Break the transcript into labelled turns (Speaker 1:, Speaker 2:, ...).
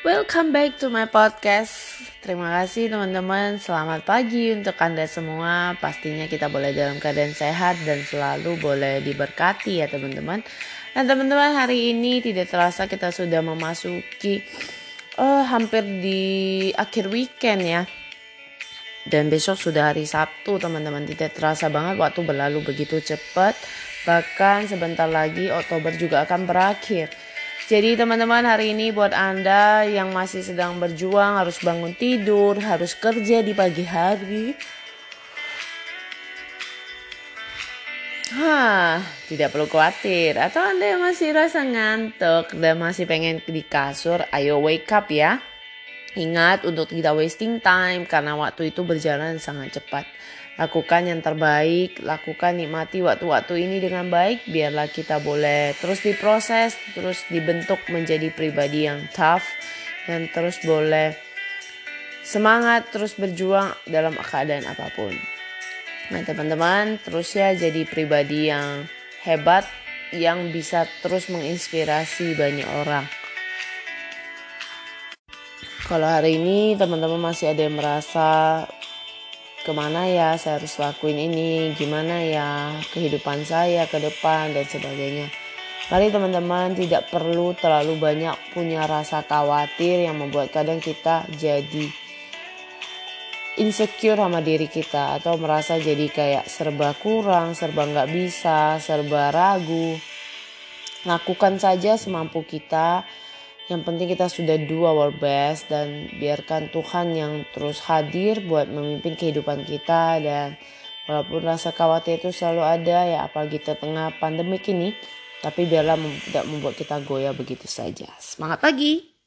Speaker 1: Welcome back to my podcast. Terima kasih teman-teman. Selamat pagi untuk Anda semua. Pastinya kita boleh dalam keadaan sehat dan selalu boleh diberkati ya teman-teman. Dan teman-teman hari ini tidak terasa kita sudah memasuki uh, hampir di akhir weekend ya. Dan besok sudah hari Sabtu teman-teman. Tidak terasa banget waktu berlalu begitu cepat. Bahkan sebentar lagi Oktober juga akan berakhir. Jadi teman-teman hari ini buat Anda yang masih sedang berjuang harus bangun tidur, harus kerja di pagi hari. Hah, tidak perlu khawatir. Atau Anda yang masih rasa ngantuk dan masih pengen di kasur, ayo wake up ya. Ingat untuk tidak wasting time karena waktu itu berjalan sangat cepat. Lakukan yang terbaik, lakukan nikmati waktu-waktu ini dengan baik biarlah kita boleh terus diproses, terus dibentuk menjadi pribadi yang tough, yang terus boleh semangat terus berjuang dalam keadaan apa pun. Nah teman-teman terus ya jadi pribadi yang hebat yang bisa terus menginspirasi banyak orang. Kalau hari ini teman-teman masih ada yang merasa ke mana ya saya harus lakuin ini, gimana ya kehidupan saya ke depan dan sebagainya. Mari teman-teman tidak perlu terlalu banyak punya rasa khawatir yang membuat kadang kita jadi insecure sama diri kita atau merasa jadi kayak serba kurang, serba nggak bisa, serba ragu. Lakukan saja semampu kita yang penting kita sudah do our best dan biarkan Tuhan yang terus hadir buat memimpin kehidupan kita dan walaupun rasa khawatir itu selalu ada ya apalagi di tengah pandemi ini tapi biarlah tidak membuat kita goyah begitu saja. Semangat pagi!